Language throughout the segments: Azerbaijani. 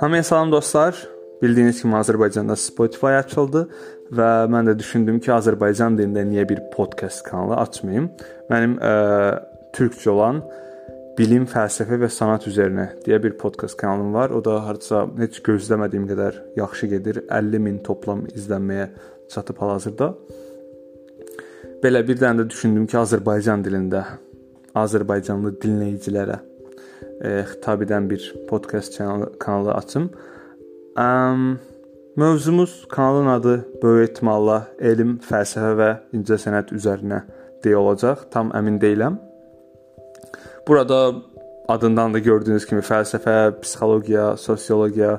Hamıya salam dostlar. Bildiyiniz kimi Azərbaycanda Spotify açıldı və mən də düşündüm ki, Azərbaycan dilində niyə bir podkast kanalı açmayım? Mənim ə, türkcə olan bilim, fəlsəfə və sənət üzərinə deyə bir podkast kanalım var. O da hardasa heç gözləmədiyim qədər yaxşı gedir. 50 min toplam izlənməyə çatıb hal-hazırda. Belə bir dənə də düşündüm ki, Azərbaycan dilində Azərbaycanlı dinləyicilərə e, xitab edən bir podkast kanalı açım. Um, mövzumuz kanalın adı böyük ehtimalla elm, fəlsəfə və incəsənət üzərinə deyə olacaq. Tam əmin deyiləm. Burada adından da gördüyünüz kimi fəlsəfə, psixologiya, sosiologiya,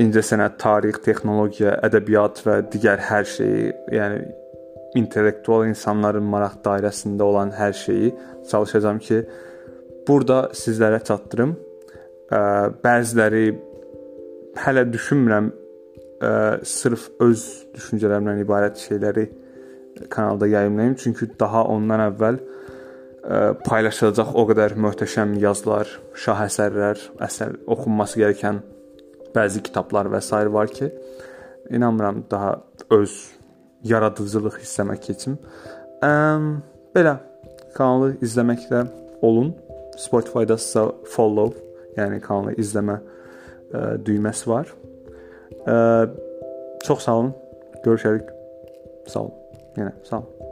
incəsənət, tarix, texnologiya, ədəbiyyat və digər hər şeyi, yəni intellektual insanların maraq dairəsində olan hər şeyi çalışacağam ki, burada sizlərə çatdırım. Bəziləri hələ düşünmürəm sırf öz düşüncələrimdən ibarət şeyləri kanalda yayımlayım, çünki daha ondan əvvəl paylaşılacaq o qədər möhtəşəm yazılar, şahəsərlər, əsər oxunması gerəkən bəzi kitablar və s. var ki, inanmıram daha öz yaradıcılıq hissəmə keçim. Ə, belə kanalı izləməklə olun. Spotify-da sizə follow, yəni kanalı izləmə ə, düyməsi var. Ə, çox sağ olun. Görüşərik. Sağ olun. Yenə sağ olun.